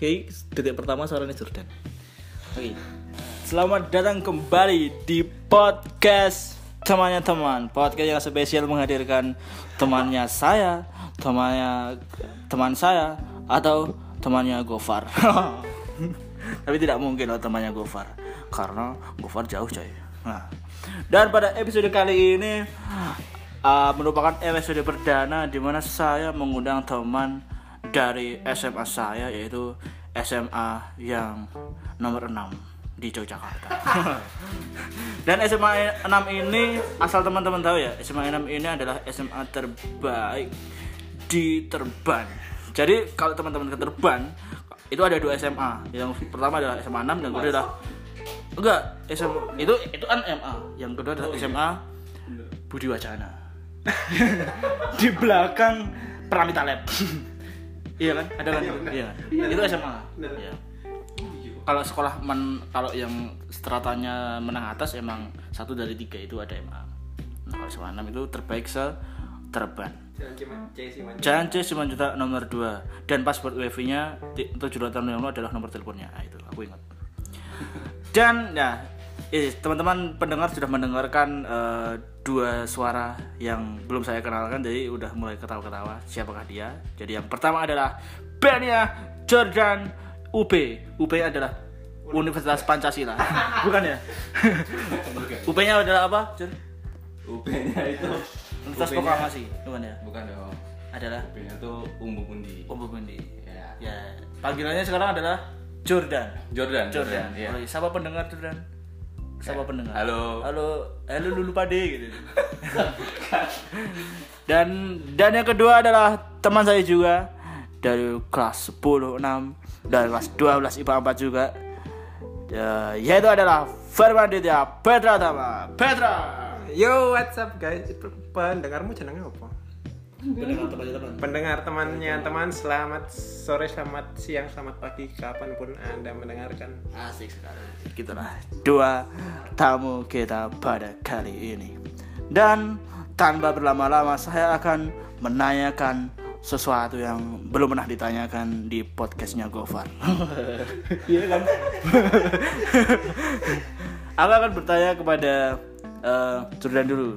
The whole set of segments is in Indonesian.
Oke, detik pertama suaranya Jordan. Oke. Selamat datang kembali di podcast temannya teman. Podcast yang spesial menghadirkan temannya saya, temannya teman saya atau temannya Gofar. Tapi tidak mungkin loh temannya Gofar karena Gofar jauh coy. Nah, dan pada episode kali ini uh, merupakan episode perdana di mana saya mengundang teman dari SMA saya yaitu SMA yang nomor 6 di Yogyakarta. Dan SMA 6 ini asal teman-teman tahu ya, SMA 6 ini adalah SMA terbaik di Terban. Jadi kalau teman-teman ke Terban itu ada dua SMA. Yang pertama adalah SMA 6 dan kedua adalah enggak SMA itu itu kan MA. Yang kedua adalah SMA Budi Wacana. di belakang Pramita Lab. iya kan? Ada kan? Iya. Itu SMA. Iya. Kalau sekolah men, kalau yang stratanya menang atas emang satu dari tiga itu ada MA. Nah, kalau SMA 6 itu terbaik se terban. Jalan C Simanjuntak nomor 2 dan password wifi nya 785 adalah nomor teleponnya. Nah, itu aku ingat. Dan ya, eh, teman-teman pendengar sudah mendengarkan eh, dua suara yang belum saya kenalkan, jadi udah mulai ketawa-ketawa. Siapakah dia? Jadi yang pertama adalah bandnya Jordan UB. UB adalah Universitas Pancasila, bukan ya? UB-nya adalah apa? Jor? UB-nya itu Universitas Proklamasi, bukan ya? bukan dong. Adalah UB-nya tuh Umbu Bundi. Umbu Bundi. Ya. Ya, panggilannya sekarang adalah Jordan. Jordan. Jordan. Iya. Oh, siapa pendengar Jordan? Siapa pendengar? Halo. Halo, halo lulu pade gitu. dan dan yang kedua adalah teman saya juga dari kelas 10 6 dari kelas 12 IPA 4 juga. Ya, yaitu adalah Firman Ditya Petra Tama. Petra. Yo, what's up guys? Pendengarmu jenengnya apa? Pendengar teman-teman. Pendengar temannya teman, selamat sore, selamat siang, selamat pagi, kapan pun anda mendengarkan. Asik sekali. Gitulah dua tamu kita pada kali ini. Dan tanpa berlama-lama saya akan menanyakan sesuatu yang belum pernah ditanyakan di podcastnya Gofar. Iya kan? Aku akan bertanya kepada eh, Jordan dulu.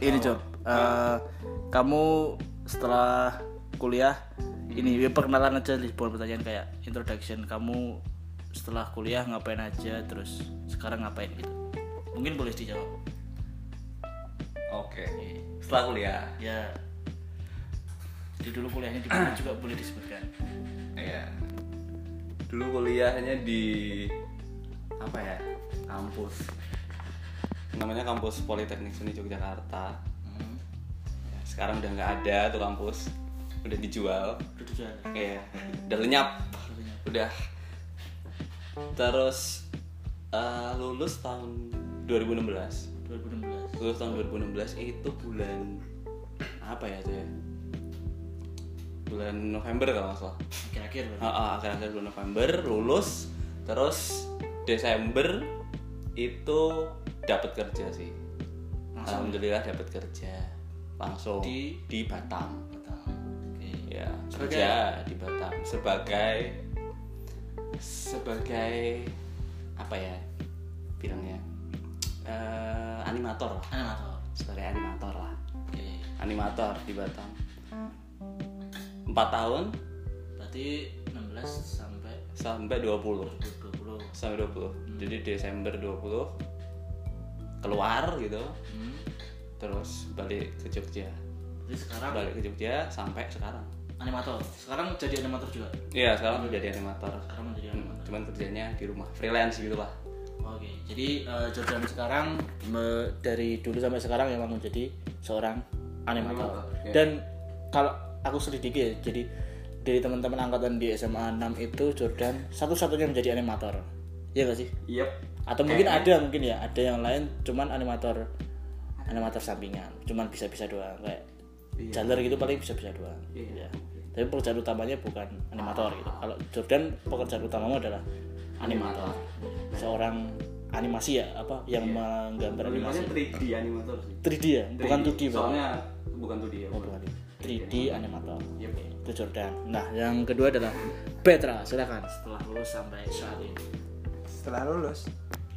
Ini Jor, eh, kamu setelah kuliah ini ya perkenalan aja nih bukan pertanyaan kayak introduction kamu setelah kuliah ngapain aja terus sekarang ngapain gitu mungkin boleh dijawab Oke. Setelah kuliah. ya jadi dulu kuliahnya di mana juga boleh disebutkan Iya. Dulu kuliahnya di apa ya? Kampus. Namanya kampus Politeknik Seni Yogyakarta. Hmm. Ya, sekarang udah nggak ada tuh kampus. Udah dijual. udah dijual Iya. Udah lenyap. Udah. Terus eh, lulus tahun 2016. 2016 lulus tahun 2016 itu bulan apa ya itu ya bulan November kalau nggak salah akhir-akhir berarti. Ah, ah, akhir-akhir bulan November lulus terus Desember itu dapat kerja sih Langsung? alhamdulillah dapat kerja langsung Di? di Batam. Betul. Oke. ya Sebagai- kerja di Batam. Sebagai sebagai apa ya bilangnya? Eh, animator. Lah animator. Sebagai animator lah. Oke. Animator di Batam. Empat tahun. Berarti 16 sampai sampai 20 2020 sampai 20 jadi Desember 20 keluar gitu. Hmm. Terus balik ke Jogja. Jadi sekarang balik ke Jogja sampai sekarang. Animator. Sekarang jadi animator juga? Iya sekarang udah jadi animator. Sekarang menjadi Hmm, animator. cuman kerjanya di rumah freelance gitu lah Oke, jadi eh, Jordan sekarang me- dari dulu sampai sekarang memang menjadi seorang animator. Animator, ya. Dan kalau aku selidiki ya, jadi dari teman-teman angkatan di SMA 6 itu Jordan satu-satunya menjadi animator. Iya gak sih? iya Atau mungkin ada mungkin ya, ada yang lain cuman animator animator sampingan, cuman bisa-bisa doang kayak Jaler gitu paling bisa-bisa doang. Iya. Tapi pekerjaan utamanya bukan animator gitu. Kalau Jordan pekerjaan utamanya adalah animator. Seorang animasi ya apa yang menggambar animasi 3D animator sih 3D ya, bukan 2D Pak. soalnya bukan 2D ya Oh, bukan. 3D animator. Yep. Itu Jordan. Nah, yang kedua adalah Petra. Silakan setelah lulus sampai saat ini. Setelah lulus,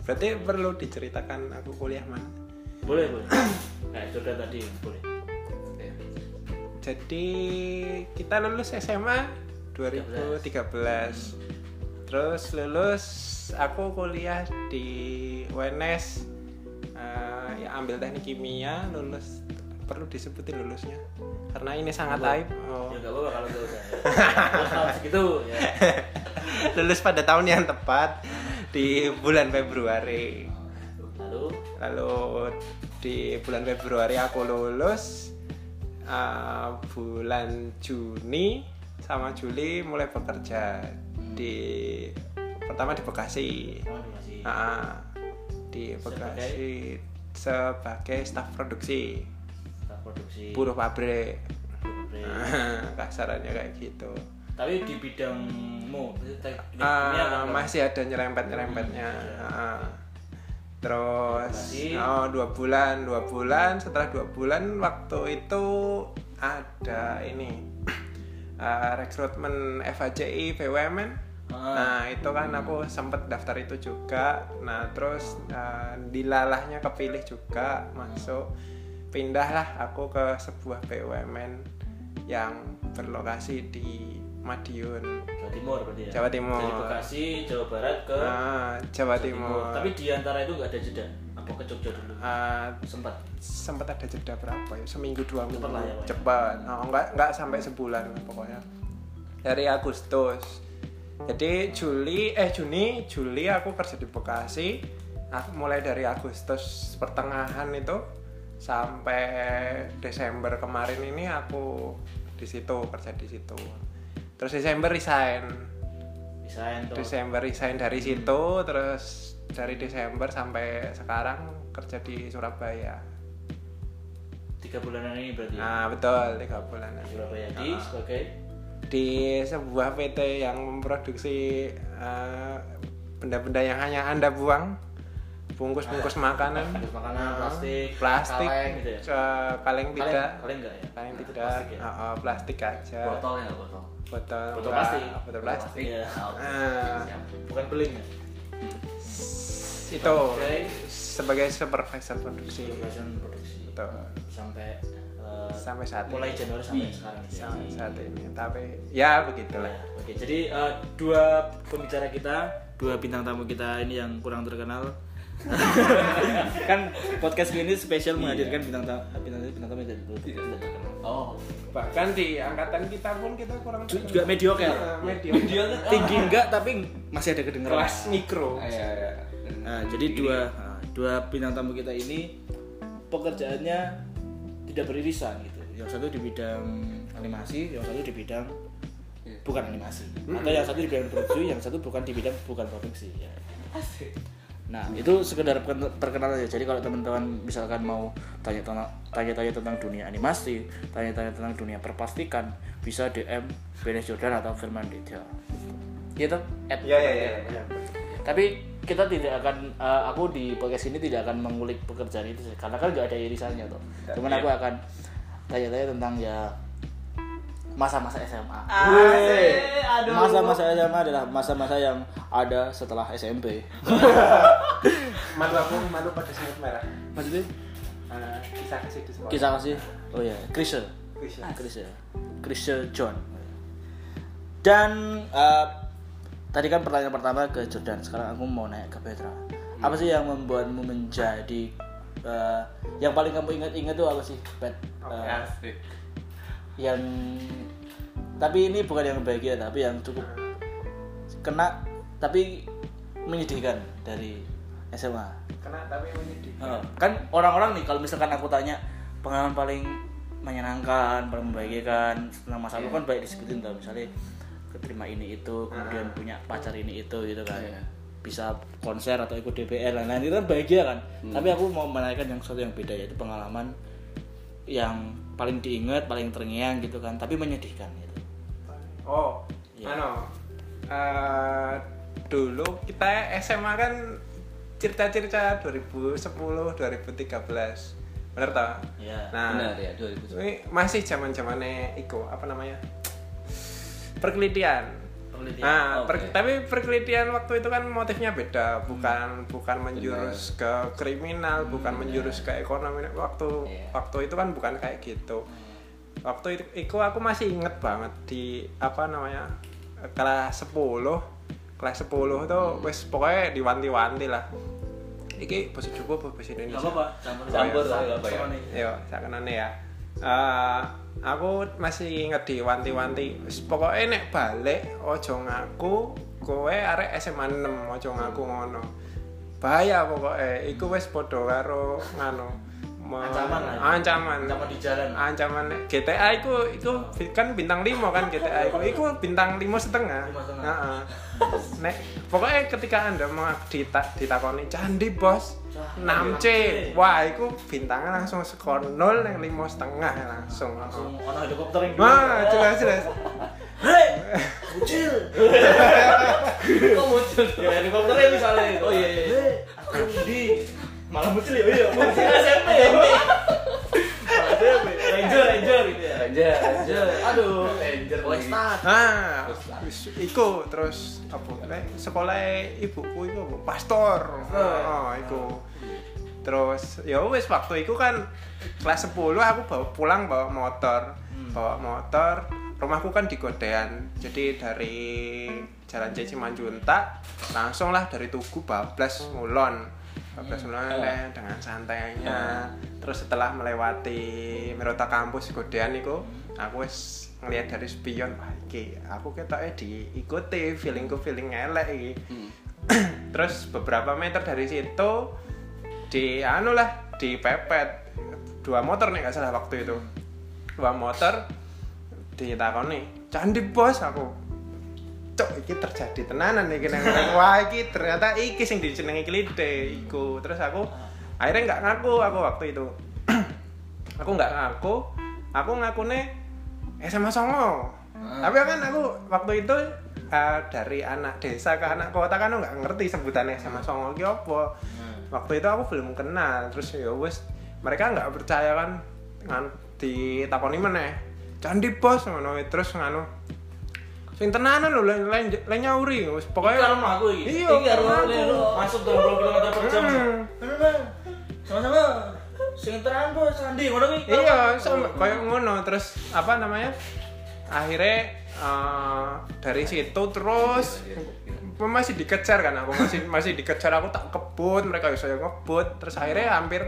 berarti perlu diceritakan aku kuliah mana. Boleh, boleh. Nah, Jordan tadi boleh. Jadi kita lulus SMA 2013. Terus lulus aku kuliah di UNS eh, ya ambil teknik kimia, lulus perlu disebutin lulusnya karena ini sangat aib. Oh. Ya enggak apa-apa kalau enggak usah. Ya. Segitu ya. lulus pada tahun yang tepat di bulan Februari. Lalu Lalu di bulan Februari aku lulus uh, bulan Juni sama Juli mulai bekerja di pertama di Bekasi. Oh, ini masih Ah, di Bekasi sebagai staf produksi. Staf produksi. Buruh pabrik. Pabrik. kasarannya kayak gitu. Tapi di bidangmu, kan? masih ada nyerempet nyerempetnya Ah. Terus oh dua bulan dua bulan. Setelah dua bulan waktu itu ada ini ah, rekrutmen FHCI BUMN Ah. nah itu kan aku sempet daftar itu juga. Nah terus ah, dilalahnya kepilih juga masuk. Pindahlah aku ke sebuah BUMN yang berlokasi di Madiun Jawa Timur berarti ya. Jawa Timur. Dari Bekasi, Jawa Barat ke Ah, Jawa Timur. Tapi di antara itu nggak ada jeda. Apa ke Jogja dulu? Ah, Sempat. sempat ada jeda berapa ya? Seminggu dua minggu. Cepet lah ya. Cepat. Oh, enggak enggak sampai sebulan pokoknya. Dari Agustus. Jadi Juli eh Juni Juli aku kerja di Bekasi. Aku mulai dari Agustus pertengahan itu sampai Desember kemarin ini aku di situ kerja di situ. Terus Desember resign. Desain tuh. Desember resign dari situ terus dari Desember sampai sekarang kerja di Surabaya. Tiga bulanan ini berarti. Nah betul tiga bulan. Surabaya di Ah. sebagai Di sebuah PT yang memproduksi eh, benda-benda yang hanya anda buang, bungkus-bungkus makanan, bungkus makanan, Ah, plastik, plastik, kaleng gitu ya? eh, kaleng tidak, Kaleng enggak ya? kaleng Nah, tidak, Plastik ya? Ah, ah, plastik aja, Botol ya botol. botol, Botol plastik. botol plastik. Iya. Ah, Bukan beling ya? itu Oke. sebagai supervisor produksi. Betul. Sampai eh, Sampai saat ini. mulai Januari sampai sekarang. gitu ya? Sampai saat ini tapi ya begitulah Ya, Oke, jadi eh, dua pembicara kita, dua bintang tamu kita ini yang kurang terkenal. kan podcast ini spesial menghadirkan bintang tamu bintang tamu bintang tamu dari tidak. Oh. bahkan di angkatan kita pun kita kurang Ju- Juga mediocre. Nah, mediocre Tinggi enggak tapi masih ada kedengeran. kelas mikro Iya iya. Nah, jadi dua nah, dua bintang tamu kita ini pekerjaannya tidak beririsan gitu. Yang satu di bidang animasi, yang satu di bidang bukan animasi. Atau yang satu di bidang produksi, yang satu bukan di bidang bukan produksi ya. Nah, itu sekedar perken- perkenalan aja. Jadi kalau teman-teman misalkan mau tanya-tanya tanya-tanya tentang dunia animasi, tanya-tanya tentang dunia perpastikan, bisa DM Benes Jordan atau Firman Ditya. Gitu. At- ya ya ya, ya. tapi kita tidak akan eh, aku di podcast ini tidak akan mengulik pekerjaan itu karena kan nggak ada irisannya tuh cuman aku akan tanya-tanya tentang ya masa-masa SMA masa-masa SMA adalah masa-masa yang ada setelah SMP malu aku malu pada semut merah. Maksudnya? Eh, kisah kasih di sekolah. Kisah kasih? Oh ya Krisha. Krisha. Krisha. Krisha John. Dan eh, tadi kan pertanyaan pertama ke Jordan sekarang aku mau nanya ke Petra. Apa sih yang membuatmu menjadi eh, yang paling kamu ingat-ingat tuh apa sih Pet. Yang tapi ini bukan yang bahagia tapi yang cukup kena tapi menyedihkan dari SMA kena tapi menyedih Oh, kan orang-orang nih kalau misalkan aku tanya pengalaman paling menyenangkan, paling membahagiakan tentang masa lalu kan baik disebutin tuh misalnya keterima ini itu, kemudian punya pacar ini itu gitu kan. Bisa konser atau ikut DPR dan lain itu kan bahagia kan. Tapi aku mau menanyakan yang sesuatu yang beda yaitu pengalaman yang paling diingat, paling terngiang gitu kan, tapi menyedihkan gitu. oh Iya. ano eh, dulu kita SMA kan cerita-cerita 2010 2013 bener toh Iya. nah Benar ya 2010. ini masih zaman zamannya Iko apa namanya perkelitian Penelitian. Nah, Oke. per- tapi perkelitian waktu itu kan motifnya beda, bukan bukan menjurus ke kriminal, bukan menjurus ke ekonomi. Waktu Iya. waktu itu kan bukan kayak gitu. Waktu itu, itu aku masih inget banget di apa namanya kelas 10 kelas 10 tuh wes pokoknya diwanti-wanti lah. Iki bahasa Jawa apa bahasa Enggak Indonesia? apa-apa, campur Campur, Sama- nggak apa ya. nih. Yo, sakenane ya. Eh, aku masih inget di wanti-wanti. Wis Pokoke nek balik ojo ngaku kowe arek SMA 6 ojo ngaku ngono. Bahaya pokoke. Iku wis padha karo nganu. me- Ancaman lah. Ancaman. Ancaman di jalan. Ancaman GTA iku iku kan bintang 5 kan GTA iku. Iku bintang lima setengah. Lima setengah. Heeh. Nek pokoknya ketika Anda mau dita, ditakoni candi bos 6C. Wah, iku bintangnya langsung skor 0 yang lima setengah langsung. Langsung ono helikopter yang Wah, jelas jelas. Hei, kecil. Kok muncul? ya helikopternya misalnya. Oh, iya, iya. Hei, aku di malah muncul ya, iya. Muncul SMP ya. Ranger, Ranger. Aduh, Ranger lagi. Lestat. Nah, wis iku terus apa? Nek sekolah ibuku iku apa? Pastor. Oh, iku. Terus ya wis waktu itu kan kelas 10 aku bawa pulang bawa motor. Bawa motor. Rumahku kan di Godean. Jadi dari Jalan Ceci Manjuntak langsung lah dari Tugu bablas Mulon. Bablas eh, dengan santainya. Terus setelah melewati Merota kampus Godean itu, aku wis ngelihat dari spion wah iki aku ketoknya diikuti feelingku feeling elek iki. Terus beberapa meter dari situ di anu lah dipepet dua motor nih nggak salah waktu itu. Dua motor ditakoni candi bos aku cok iki terjadi tenanan nih kena wah iki ternyata iki sing dijenengi klide iku. Terus aku akhirnya nggak ngaku aku waktu itu. Aku nggak ngaku aku ngakune SMA Songo. Tapi kan aku waktu itu eh, dari anak desa ke anak kota kan nggak ngerti sebutannya SMA Songo ki apa. Waktu itu aku belum kenal. Terus ya wes mereka nggak percaya kan ngan di takoni meneh. Candi bos ngono terus nganu sing tenanan lho lain lain lain nyauri wis pokoknya karo aku iki. iya Iki karo aku. aku. Masuk 20 km per jam. Hmm. Bener. Sama-sama. Sing tenan bos Sandi ngono ki. karo iya aku. kayak ngono terus apa namanya akhirnya eh, dari situ terus masih dikejar kan aku masih masih dikejar aku tak kebut mereka bisa ngebut terus akhirnya hampir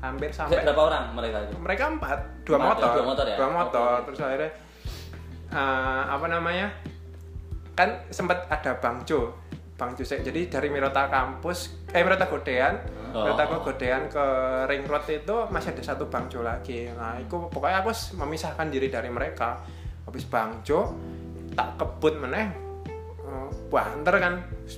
hampir sampai Berapa orang mereka itu? mereka empat dua Empat, motor dua motor ya? dua motor Oke. terus akhirnya eh, apa namanya kan sempat ada bang Jo bang Jo jadi dari Mirota kampus eh Mirota Godean. Oh. Mirota ke Godean ke Ring Road itu masih ada satu bang Jo lagi. Nah itu pokoknya aku memisahkan diri dari mereka. Habis bang Jo tak kebut meneh eh, banter kan.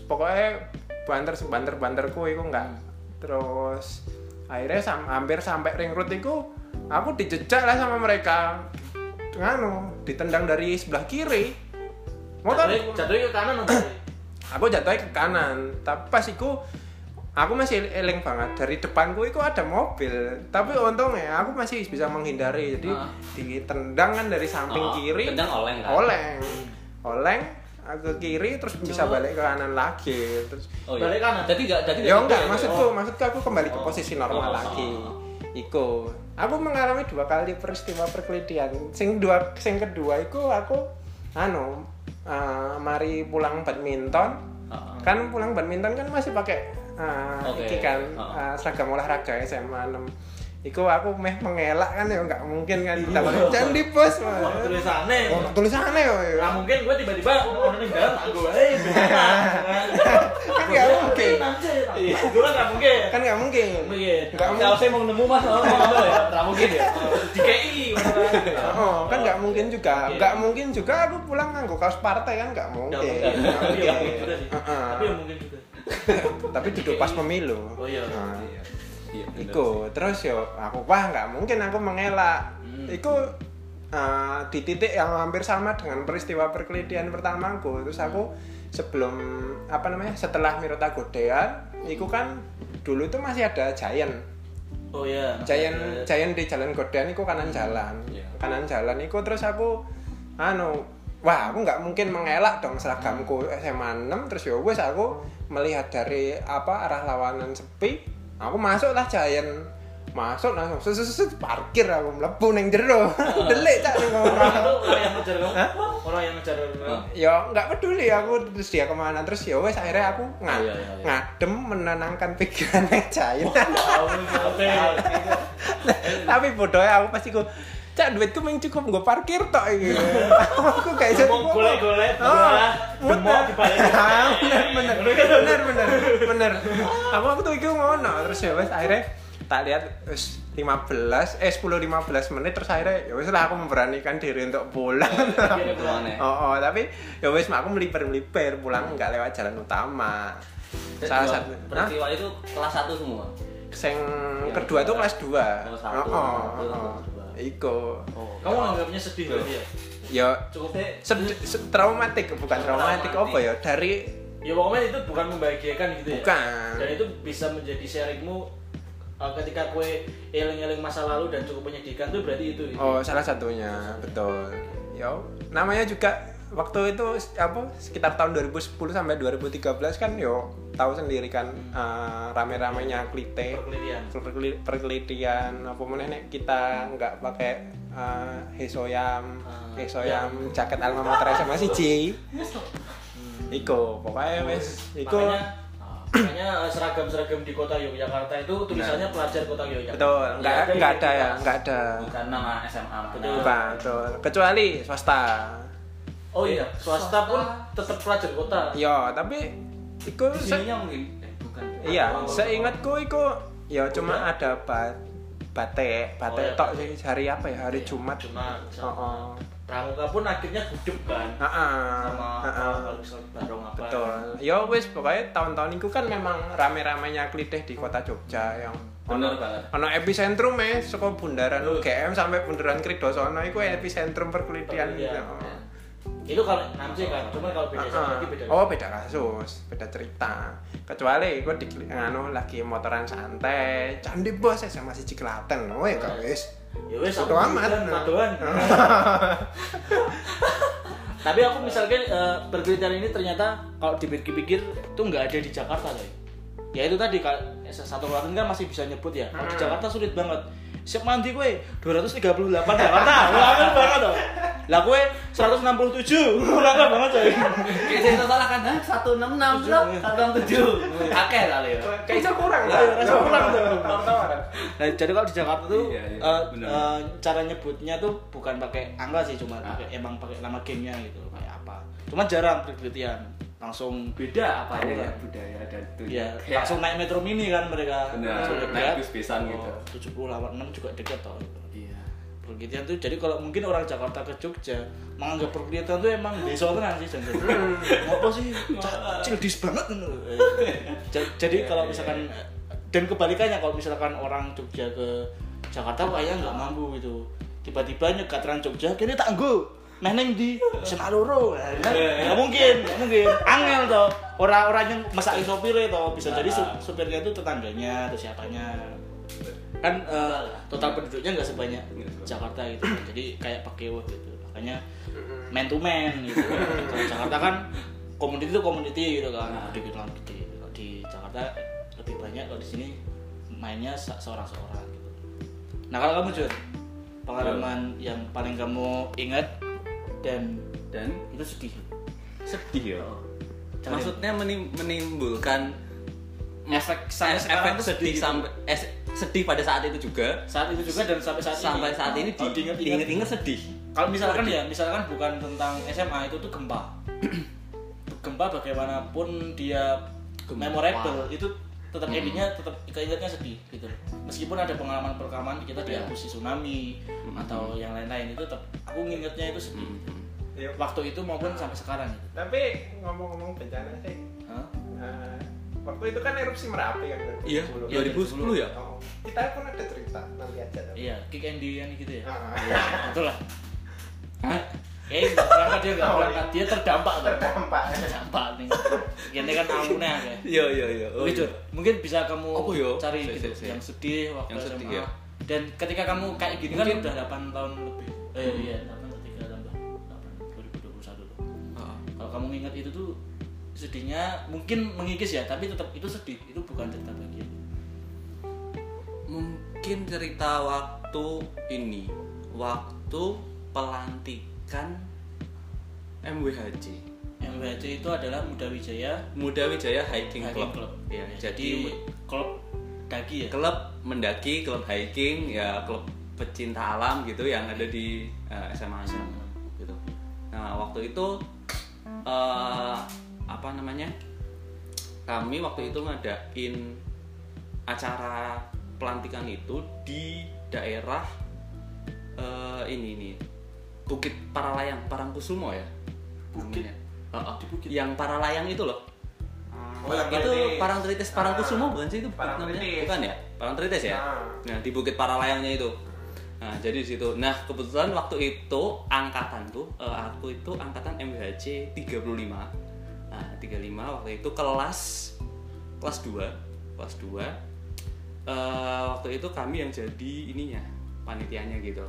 Pokoknya banter banter banterku itu enggak terus akhirnya sam- hampir sampai ring road itu aku dijejak lah sama mereka. Nganu ditendang dari sebelah kiri motor? Jatuhnya ke kanan aku jatuhnya ke kanan. Tapi pas itu aku masih eling banget. Dari depanku itu ada mobil. Tapi untungnya aku masih bisa menghindari. Jadi Ah. ditendang kan dari samping Oh, kiri tendang oleng kan? oleng. Oleng aku ke kiri terus bisa balik ke kanan lagi. Terus Oh iya. Balik kanan. Jadi enggak jadi ya nggak enggak gitu maksudku maksudku aku kembali ke Oh. posisi normal Oh. lagi. Iku. Aku mengalami dua kali peristiwa perkelidian. Sing dua sing kedua iku aku anu eh, mari pulang badminton Ah. kan pulang badminton kan masih pakai eh, Oke. iki kan Ah. eh, seragam olahraga SMA 6 Iku aku meh mengelak kan ya nggak mungkin kan Iya. jangan di pos tulisannya. Oh, tulisannya ya. Nggak mungkin gue tiba-tiba dalam tak gue. Eh, Kan nggak mungkin. Iya, gue kan nggak mungkin. Kan nggak mungkin. Mungkin. Nggak Kalau mungkin. saya mau nemu mas, oh, oh, ya, nggak mungkin ya. Di KI. Oh, kan nggak mungkin juga. Nggak mungkin juga aku pulang nganggo kaos partai kan nggak mungkin. Ya. Tapi ya mungkin juga. Tapi duduk pas pemilu. Oh iya. Iya, Iku terus yo aku wah nggak mungkin aku mengelak. Hmm. Iku eh, di titik yang hampir sama dengan peristiwa perkelidian pertamaku. Terus aku sebelum apa namanya setelah Mirota Godean, iku kan dulu itu masih ada Giant. Oh iya. Giant Giant di jalan Godean iku kanan jalan. Iya. Kanan jalan iku terus aku anu wah aku nggak mungkin mengelak dong seragamku SMA 6 terus ya wes aku melihat dari apa arah lawanan sepi aku masuk lah Giant masuk langsung set, set, parkir aku mlebu ning jero. Delik cak ning Orang orang yang ngejar? Orang yang ngejar ya nggak peduli aku terus dia ke mana. Terus ya wes akhirnya aku nga- Oh, iya, iya, iya. ngadem menenangkan pikiran Giant Oke. tapi bodohnya aku pasti ku cak duitku main cukup gue parkir tok iki. Aku gak iso Mau Oh, belah, bener. demok dibalik. Ah, bener bener. Bener bener bener aku waktu itu ngono terus ya wes akhirnya tak lihat wes 15 eh 10 15 menit terus akhirnya ya wes lah aku memberanikan diri untuk pulang. Pulang. Pulang, ya. oh, oh tapi ya wes aku melipir melipir pulang nggak lewat jalan utama. Salah Dua- satu peristiwa itu kelas 1 semua? Sing Yang kedua tuh kelas 2 Kelas satu, oh, oh, kelas oh. Dua. Iko oh Kamu anggapnya sedih berarti ya? Ya Cukup sed- se- traumatik bukan traumatik Traumatik. apa ya dari Ya pokoknya itu bukan membahagiakan gitu ya? Bukan. Dan itu bisa menjadi sharingmu uh, ketika kue eling-eling masa lalu dan cukup menyedihkan tuh berarti itu. gitu. oh salah satunya betul ya namanya juga waktu itu apa sekitar tahun 2010 sampai 2013 kan yo tahu sendiri kan eh, rame-ramenya klite Perkelitian. perkeli- perkelitian apa mana nek kita nggak pakai eh, hesoyam Ah, hesoyam jaket alma mater SMA siji Iko, pokoknya wes, Iko Makanya, makanya uh, seragam-seragam di kota Yogyakarta itu tulisannya pelajar kota Yogyakarta. betul, nggak Nggak ada nggak ada ya, identitas. nggak ada, bukan nama SMA Betul. bukan, betul, kecuali swasta. Oh iya, swasta pun tetap pelajar kota. Yo, tapi di se- mungkin eh bukan iya, Oh. seingatku Iko, ya cuma Udah. ada bat, batek, Oh, batek iya, tok sih hari apa ya, hari Jumat. Cuma Oh, oh. Pramuka pun akhirnya gudeg kan. Ah, Sama barong apa. Betul. Ya wis pokoknya tahun-tahun itu kan memang rame-ramenya klitih di kota Jogja yang Bener banget. ono epicentrum eh saka bundaran UGM sampai bundaran Kridosono iku epicentrum perkelitian. Iya. Itu kalau nanti kan, cuma kalau beda Ah, lagi beda. Oh beda kasus, beda cerita. Kecuali gue di anu lagi motoran santai, candi bos saya masih Ciklaten, oh ya Iya. guys. Ya wes aku amat. kan. Tapi aku misalkan eh, perkelitian ini ternyata kalau dipikir-pikir tuh nggak ada di Jakarta loh. Ya itu tadi kalau satu Klaten kan masih bisa nyebut ya. Kalau di. Jakarta sulit banget. Siap mandi gue 238 Jakarta. Ngangkat banget loh. Lah gue 167. Ngangkat banget coy. Kayak saya salah kan, Hah? 166 bro, 167 Akeh kali ya Kayaknya kurang Ayo, rasa kurang tuh. Tawaran. Nah, jadi kalau di Jakarta tuh Iya, iya, eh, benar. eh, cara nyebutnya tuh bukan pakai angka sih, cuma pakai emang pakai nama gamenya gitu, kayak apa. Cuma jarang perkelitian langsung Beda apanya Iya. ya budaya dan itu ya Kayak- langsung naik metro mini kan mereka Benar, langsung naik bis-bisan gitu. 70 lawan 6 juga dekat toh Iya perkelitian tuh jadi kalau mungkin orang Jakarta ke Jogja menganggap perkelitian tuh emang desa tenan sih jangan apa sih Ca- cildis banget. Ja- jadi kalau misalkan dan kebalikannya kalau misalkan orang Jogja ke Jakarta kayaknya nggak mampu gitu tiba-tiba nyegat Trans Jogja kini tak nggo Meh neng di SMA loro kan? Nggak mungkin, nggak mungkin. Angel toh. Orang-orang yang masak sopirnya toh bisa jadi su- supirnya itu tetangganya atau siapanya. Kan eh, total penduduknya nggak sebanyak Jakarta gitu. Jadi kayak pakai wah gitu. Makanya man to man gitu. Kalau Jakarta kan community itu community gitu kan. Gede gitu gede. Kalau di Jakarta lebih banyak kalau di sini mainnya se- seorang-seorang gitu. Nah kalau kamu Jun, pengalaman yang paling kamu ingat dan Dan itu sedih. sedih ya Jangan- Maksudnya menim- menimbulkan Efek sampai efek sedih sedih gitu. sampai sedih pada saat itu juga Saat itu juga dan sampai saat sampai ini. saat ini di, Kalau diingat-ingat. diinget-inget sedih Kalau misalkan ya, misalkan bukan tentang SMA itu tuh gempa. gempa bagaimanapun dia Gempa. memorable itu tetap endingnya tetap keingetnya sedih gitu. Meskipun ada pengalaman pengalaman kita diakusi tsunami atau yang lain-lain itu tetap aku ngingetnya itu sedih. Ya, Waktu itu maupun sampai sekarang gitu. Tapi ngomong-ngomong bencana sih, Hah? eh, waktu itu kan erupsi Merapi kan Iya, 2010 ya? Oh, kita pun ada cerita nanti aja. tapi. Iya, kick Andy yang gitu ya. Ah. Iya, betul lah. Hah? Eh, nggak berangkat dia nggak berangkat, dia terdampak tuh. Terdampak. Terdampak nih. Ini kan amune ya. Iya iya iya. Oh, Oke, Jur. Mungkin bisa kamu yo? cari Si, gitu si, si. yang sedih waktu Yang sedih, SMA. ya. Dan ketika kamu kayak gini kan Mungkin- udah 8 tahun lebih. Eh iya, 8 3 tambah 8 2021 tuh. Heeh. Kalau kamu nginget itu tuh sedihnya mungkin mengikis ya, tapi tetap itu sedih. Itu bukan cerita bahagia. Mungkin cerita waktu ini, waktu pelantikan MWHJ. MWHC itu adalah Muda Wijaya Muda Wijaya Hiking, Hiking Club. Club. Ya, Ya, jadi jadi klub daki ya. klub mendaki, klub hiking, ya klub pecinta alam gitu yang ada di eh, SMA nya gitu. Nah waktu itu eh, apa namanya? Kami waktu itu ngadain acara pelantikan itu di daerah eh, ini nih Bukit Paralayang Parangkusumo ya. Bukit? namanya. Heeh. Di Bukit? Yang Paralayang itu loh. Oh, itu Parangtritis Parangkusumo Ah, bukan sih itu namanya? Bukan ya? Parangtritis ya? Ah. Nah, di Bukit Paralayangnya itu. Nah, jadi di situ. Nah, kebetulan waktu itu angkatan tuh eh, aku itu angkatan MHC 35. Nah, 35 waktu itu kelas kelas 2, kelas 2. eh waktu itu kami yang jadi ininya, panitianya gitu.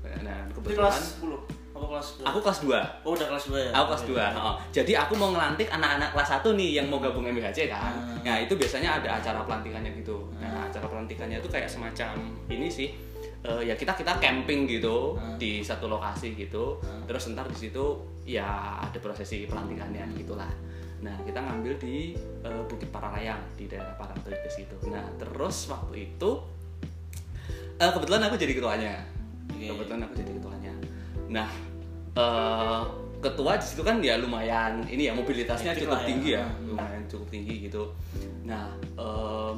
Nah, kebetulan kelas 10. Apa kelas 10? aku kelas 2. Oh, udah kelas 2 ya. Aku kelas Oke. 2. Oh. Jadi aku mau ngelantik anak-anak kelas 1 nih yang mau gabung MBHC kan. Hmm. Nah, itu biasanya ada acara pelantikannya gitu. Nah, acara pelantikannya itu kayak semacam ini sih. eh, ya kita kita camping gitu Hmm. di satu lokasi gitu. Terus ntar di situ ya ada prosesi pelantikannya gitulah. Nah, kita ngambil di eh, Bukit Paralayang di daerah Parangtritis gitu. Nah, terus waktu itu eh, kebetulan aku jadi ketuanya. Oke. Kebetulan aku jadi ketuanya. Nah, eh, ketua di situ kan ya lumayan ini ya mobilitasnya cukup ya. tinggi ya, Hmm. lumayan cukup tinggi gitu. Nah, em,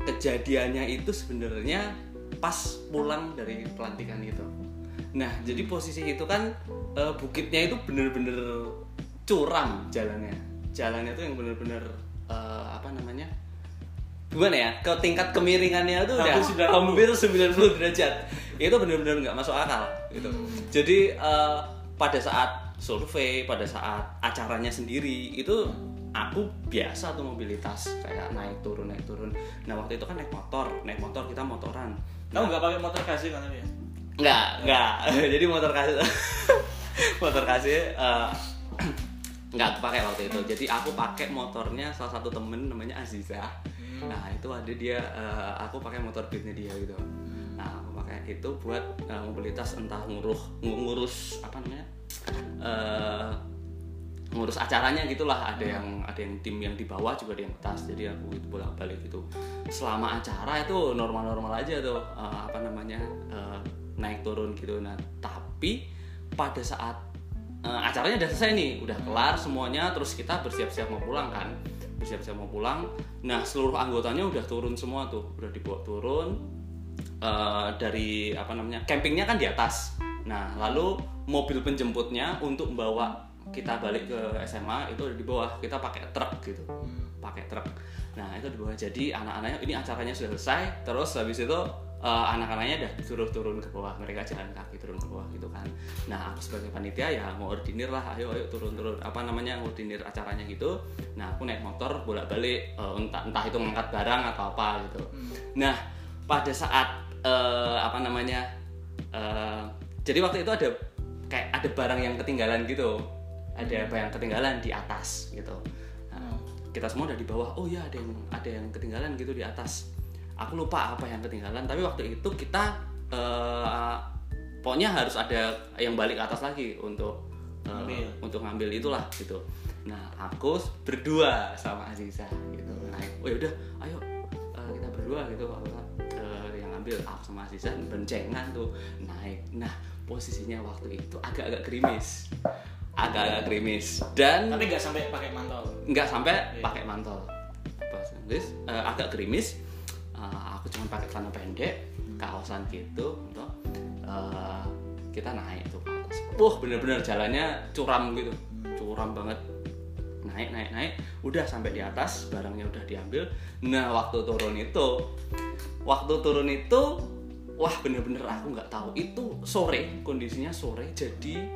kejadiannya itu sebenarnya pas pulang dari pelantikan itu. Nah, jadi posisi itu kan eh, bukitnya itu bener-bener curam jalannya. Jalannya tuh yang bener-bener eh, apa namanya? Gimana ya? Ke tingkat kemiringannya tuh udah Hampir 90. hampir 90 derajat. Itu bener-bener nggak masuk akal gitu. Jadi eh, pada saat survei, pada saat acaranya sendiri itu aku biasa tuh mobilitas kayak naik turun naik turun. Nah waktu itu kan naik motor, naik motor kita motoran. Kamu nggak pakai motor kasih kan ya? Enggak, enggak. Jadi motor kasih motor kasih eh, nggak pakai waktu itu. Jadi aku pakai motornya salah satu temen namanya Aziza. Nah itu ada dia, eh, aku pakai motor beatnya dia gitu. Nah aku pakai itu buat eh, mobilitas entah nguruh ngu- ngurus apa namanya eh, ngurus acaranya gitulah. Ada yang ada yang tim yang di bawah juga ada yang atas. Jadi aku itu bolak balik gitu. Selama acara itu normal-normal aja tuh eh, apa namanya eh, naik turun gitu. Nah tapi pada saat eh, acaranya udah selesai nih, udah kelar semuanya, terus kita bersiap-siap mau pulang kan, bersiap-siap mau pulang. Nah seluruh anggotanya udah turun semua tuh, udah dibawa turun eh, dari apa namanya campingnya kan di atas. Nah lalu mobil penjemputnya untuk membawa kita balik ke SMA itu di bawah. Kita pakai truk gitu, pakai truk. Nah itu di bawah. Jadi anak-anaknya ini acaranya sudah selesai, terus habis itu eh, anak-anaknya udah suruh turun ke bawah. Mereka jalan kaki turun ke bawah gitu kan. Nah aku sebagai panitia ya mau ordinir lah, ayo ayo turun-turun. Apa namanya ordinir acaranya gitu. Nah aku naik motor bolak-balik, eh, entah entah itu ngangkat barang atau apa gitu. Nah pada saat eh, apa namanya eh, jadi waktu itu ada kayak ada barang yang ketinggalan gitu ada barang yang ketinggalan di atas gitu Nah, kita semua udah di bawah oh ya ada yang ada yang ketinggalan gitu di atas aku lupa apa yang ketinggalan tapi waktu itu kita eh, pokoknya harus ada yang balik ke atas lagi untuk eh, Ngambil. untuk ngambil itulah gitu. Nah aku berdua sama Aziza gitu. Naik oh yaudah ayo eh, kita berdua gitu. Eh, yang ngambil aku sama Aziza bencengan tuh naik. Nah posisinya waktu itu agak-agak gerimis. Agak-agak gerimis. Dan Tapi nggak sampai pakai mantel. nggak sampai Iya. pakai mantel. Bahasa Inggris eh, agak gerimis Eh, aku cuma pakai celana pendek kaosan gitu untuk eh, kita naik tuh ke atas. Wah bener-bener jalannya curam gitu. Curam banget. Naik naik naik. Udah sampai di atas barangnya udah diambil. Nah waktu turun itu waktu turun itu wah bener-bener aku nggak tahu. Itu sore kondisinya sore jadi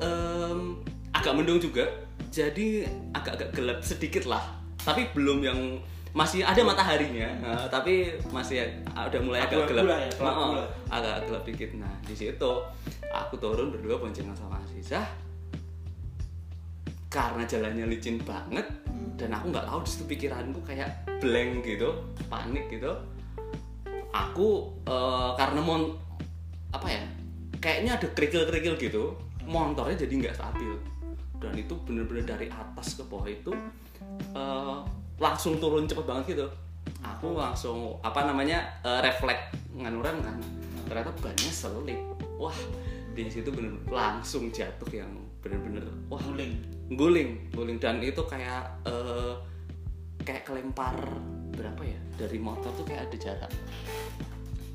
em, agak mendung juga. Jadi agak-agak gelap sedikit lah. Tapi belum yang masih ada mataharinya nah, tapi masih udah mulai agak gelap. ya, Heeh, lah. agak gelap dikit. Nah di situ aku turun berdua boncengan sama Aziza. Karena jalannya licin banget dan aku nggak tahu di situ pikiranku kayak blank gitu panik gitu. Aku eh, karena mon apa ya kayaknya ada kerikil-kerikil gitu motornya jadi nggak stabil. Dan itu bener-bener dari atas ke bawah itu eh, langsung turun cepet banget gitu. Aku langsung apa namanya eh, refleks nganurem kan. Ternyata bannya selip wah di situ bener langsung jatuh yang bener-bener wah guling. guling guling. Dan itu kayak eh, kayak kelempar berapa ya dari motor tuh kayak ada jarak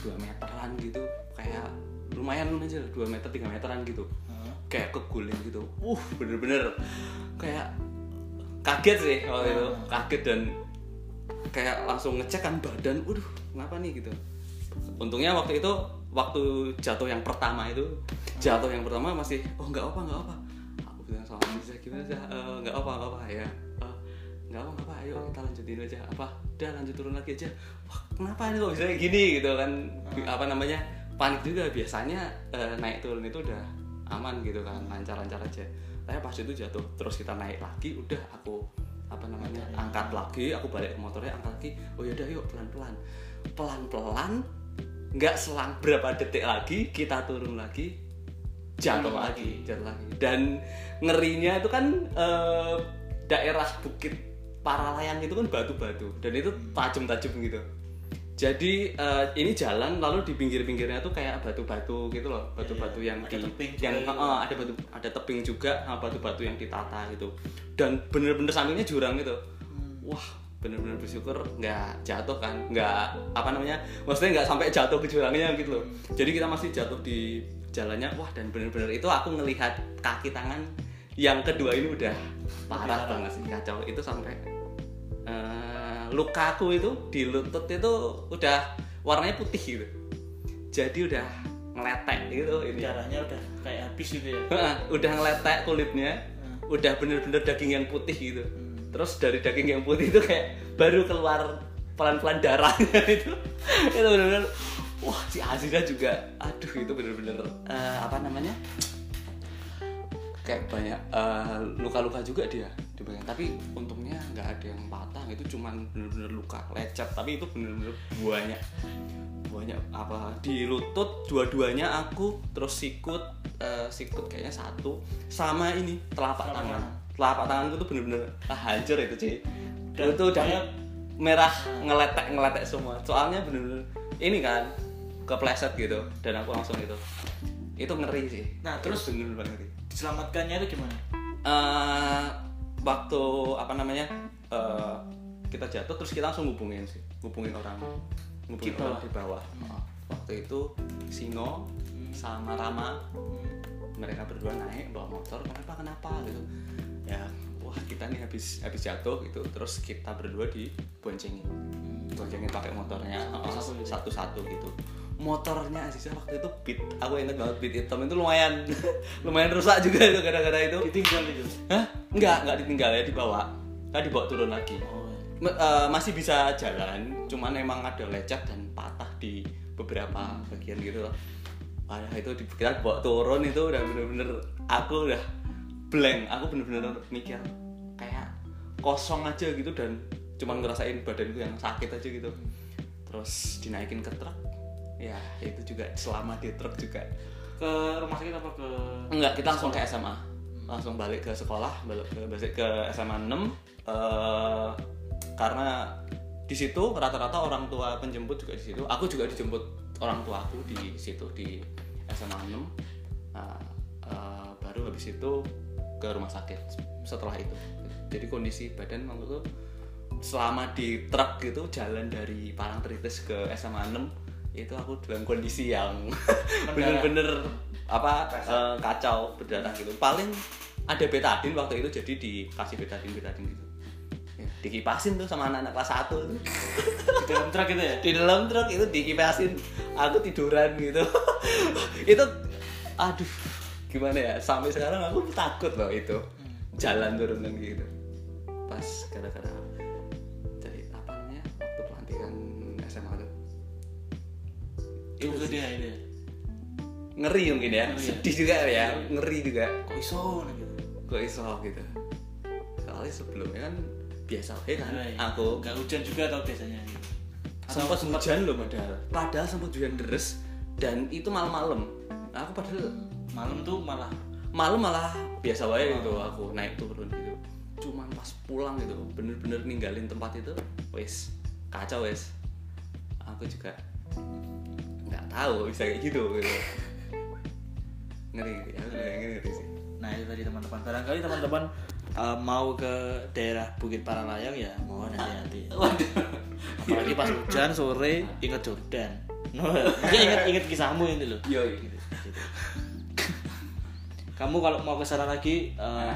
2 meteran gitu. Kayak lumayan aja 2 meter 3 meteran gitu. Kayak keguling gitu. Uh bener-bener. Kayak kaget sih waktu itu. Kaget dan kayak langsung ngecek kan badan waduh kenapa nih? gitu. Untungnya waktu itu waktu jatuh yang pertama itu jatuh yang pertama masih oh nggak apa nggak apa. Aku bilang sama gimana sih "Eh, nggak apa nggak apa ya. "Eh, nggak apa nggak apa ayo kita lanjutin aja. Apa? Udah lanjut turun lagi aja. Wah kenapa ini kok bisa gini? Gitu kan. Apa namanya panik juga. Biasanya eh, naik turun itu udah aman gitu kan lancar-lancar aja tapi pas itu jatuh terus kita naik lagi udah aku apa namanya angkat lagi aku balik ke motornya angkat lagi. Oh yaudah yuk pelan-pelan. Pelan-pelan nggak selang berapa detik lagi kita turun lagi jatuh lagi jatuh lagi. Dan ngerinya itu kan eh, daerah bukit Paralayang itu kan batu-batu. Dan itu tajam-tajam gitu jadi eh, ini jalan lalu di pinggir-pinggirnya tuh kayak batu-batu gitu loh batu-batu yang Ada di tebing juga yang gitu. eh, ada batu ada tebing juga batu-batu yang ditata gitu. Dan bener-bener sampingnya jurang gitu. Wah bener-bener bersyukur nggak jatuh kan nggak apa namanya maksudnya nggak sampai jatuh ke jurangnya gitu loh. Jadi kita masih jatuh di jalannya wah dan bener-bener itu aku ngelihat kaki tangan yang kedua ini udah parah banget sih kacau. Itu sampai eh, lukaku itu di lutut itu udah warnanya putih gitu. Jadi udah ngeletek gitu ini. Darahnya udah kayak habis gitu ya? Udah ngeletek kulitnya Hmm. udah bener-bener daging yang putih gitu. Terus dari daging yang putih itu kayak baru keluar pelan-pelan darahnya itu. Itu bener-bener wah si Azira juga aduh itu bener-bener eh, apa namanya kayak banyak eh, luka-luka juga dia di bagian tapi untungnya nggak ada yang patah itu cuman bener-bener luka lecet. Tapi itu bener-bener banyak banyak apa di lutut dua-duanya aku terus sikut eh, sikut kayaknya satu sama ini telapak Telapak tangan. Telapak tanganku tuh bener-bener ah, hancur itu sih Dan itu udah merah ngeletek ngeletek semua. Soalnya bener-bener ini kan kepleset gitu. Dan aku langsung itu itu ngeri sih. Nah, Itu terus- bener-bener banget ngeri. diselamatkannya itu gimana? Eh, waktu apa namanya eh, kita jatuh terus kita langsung hubungin sih. Hubungin orang. Hubungin Di orang bawah. di bawah. Oh, waktu itu Sino sama Rama mereka berdua naik bawa motor kenapa kenapa? Gitu. Ya wah kita nih habis habis jatuh gitu terus kita berdua diboncengin. Boncengin pakai motornya. Oh, Satu-satu gitu. Motornya Aziza waktu itu beat aku inget banget beat hitam itu lumayan lumayan rusak juga itu gara-gara itu ditinggal itu Hah? Enggak, enggak ditinggal ya dibawa. Kan dibawa turun lagi. oh eh, masih bisa jalan, cuman emang ada lecet dan patah di beberapa bagian gitu loh. Wah, itu di, kita bawa turun itu udah bener-bener aku udah blank. Aku bener-bener mikir kayak kosong aja gitu dan cuman ngerasain badanku yang sakit aja gitu. Terus dinaikin ke truk. Ya, itu juga selama di truk juga ke rumah sakit apa ke Enggak, kita langsung ke SMA. Langsung balik ke sekolah, balik ke balik ke SMA 6 eh, karena di situ rata-rata orang tua penjemput juga di situ. Aku juga dijemput orang tua aku di situ di SMA 6. Nah, eh, baru habis itu ke rumah sakit setelah itu. Jadi kondisi badan waktu itu selama di truk gitu jalan dari Parangtritis ke SMA 6 itu aku dalam kondisi yang bener-bener apa eh, kacau berdarah gitu. Paling ada betadin waktu itu jadi dikasih betadin betadin gitu. Ya, dikipasin tuh sama anak-anak kelas 1 tuh. Di dalam truk gitu ya? Di dalam truk itu dikipasin. Aku tiduran gitu. Itu aduh gimana ya? Sampai sekarang aku takut loh itu. Jalan turunan gitu. Pas gara-gara itu dia itu ngeri mungkin ya. Sedih juga ya. Ngeri. Juga. Kok iso gitu? Kok iso gitu? Soalnya sebelumnya kan biasa eh kan Iya, iya. aku. Nggak hujan juga tau biasanya. Gitu. sempat hujan loh padahal. Padahal sempat hujan deres dan itu malam-malam. Nah, aku padahal malam tuh malah malam malah biasa wae gitu aku naik turun gitu. Cuman pas pulang gitu bener-bener ninggalin tempat itu wes kacau wes. Aku juga tahu bisa kayak gitu gitu. Aku juga ngeri, ngeri sih. Nah itu tadi teman-teman. Barangkali teman-teman uh, mau ke daerah Bukit Paralayang ya mohon hati-hati. Waduh. Apalagi pas hujan sore ingat Jordan. No, mungkin ingat ingat kisahmu ini loh. Yo Gitu, gitu. kamu kalau mau ke sana lagi uh,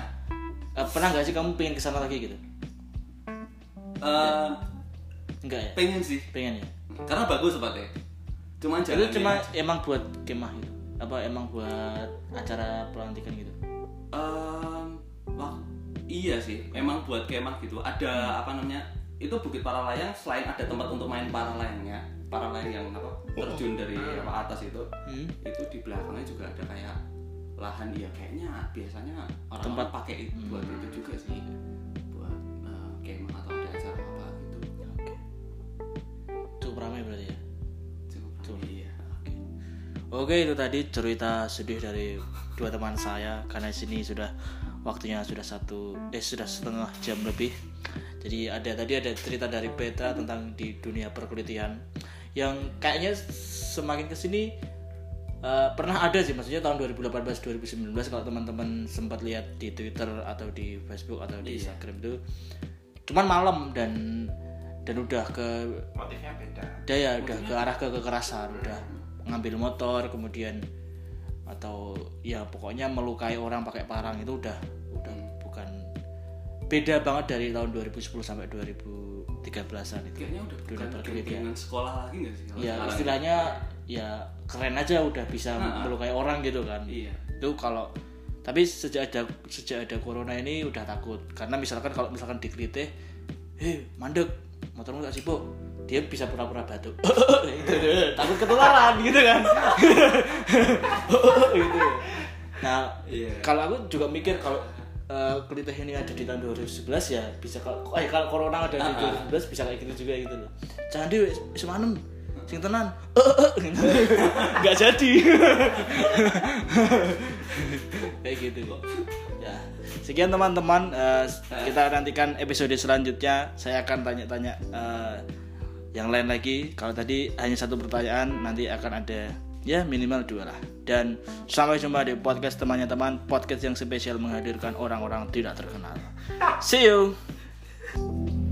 uh, pernah nggak sih kamu pengen ke sana lagi gitu? Eh, enggak ya? pengen sih. Pengen ya? Karena bagus tempatnya cuman itu cuma emang buat kemah gitu? Apa emang buat acara pelantikan gitu? Em, wah, iya sih, emang buat kemah gitu. Ada apa namanya? Itu Bukit Paralayang selain ada tempat untuk main para layangnya, para layang yang apa terjun dari apa atas itu, Hmm. itu di belakangnya juga ada kayak lahan. Ya kayaknya biasanya orang Tempat- pakai itu buat itu juga sih, Oke itu tadi cerita sedih dari dua teman saya. Karena di sini sudah waktunya sudah satu eh sudah setengah jam lebih. Jadi ada tadi ada cerita dari Petra tentang di dunia perkulitian yang kayaknya semakin ke sini eh, pernah ada sih. Maksudnya tahun 2018 2019 kalau teman-teman sempat lihat di Twitter atau di Facebook atau di Instagram itu. Cuman malam dan dan udah ke motifnya beda. Dia ya udah ke arah ke kekerasan udah ngambil motor kemudian atau ya pokoknya melukai orang pakai parang itu udah udah bukan beda banget dari tahun 2010 sampai 2013an itu. Kayaknya udah Dunia bukan sekolah lagi nggak sih? kalau ya istilahnya ya keren aja udah bisa melukai orang gitu kan. Iya. itu kalau tapi sejak ada sejak ada corona ini udah takut. Karena misalkan kalau misalkan dikritik hei mandek motormu tak sibuk dia bisa pura-pura batuk. Takut ketularan gitu kan. Gitu nah Iya. kalau aku juga mikir kalau uh, kelitih ini ada di tahun 2011 ya bisa kalau eh kalau corona ada di 2011 bisa kayak gitu juga gitu loh. Jangan di semanem sing tenan. Nggak jadi. Kayak gitu kok. Ya. Sekian teman-teman. Eh, kita nantikan episode selanjutnya. Saya akan tanya-tanya eh, yang lain lagi kalau tadi hanya satu pertanyaan nanti akan ada ya minimal dua lah. Dan sampai jumpa di podcast temannya teman podcast yang spesial menghadirkan orang-orang tidak terkenal. See you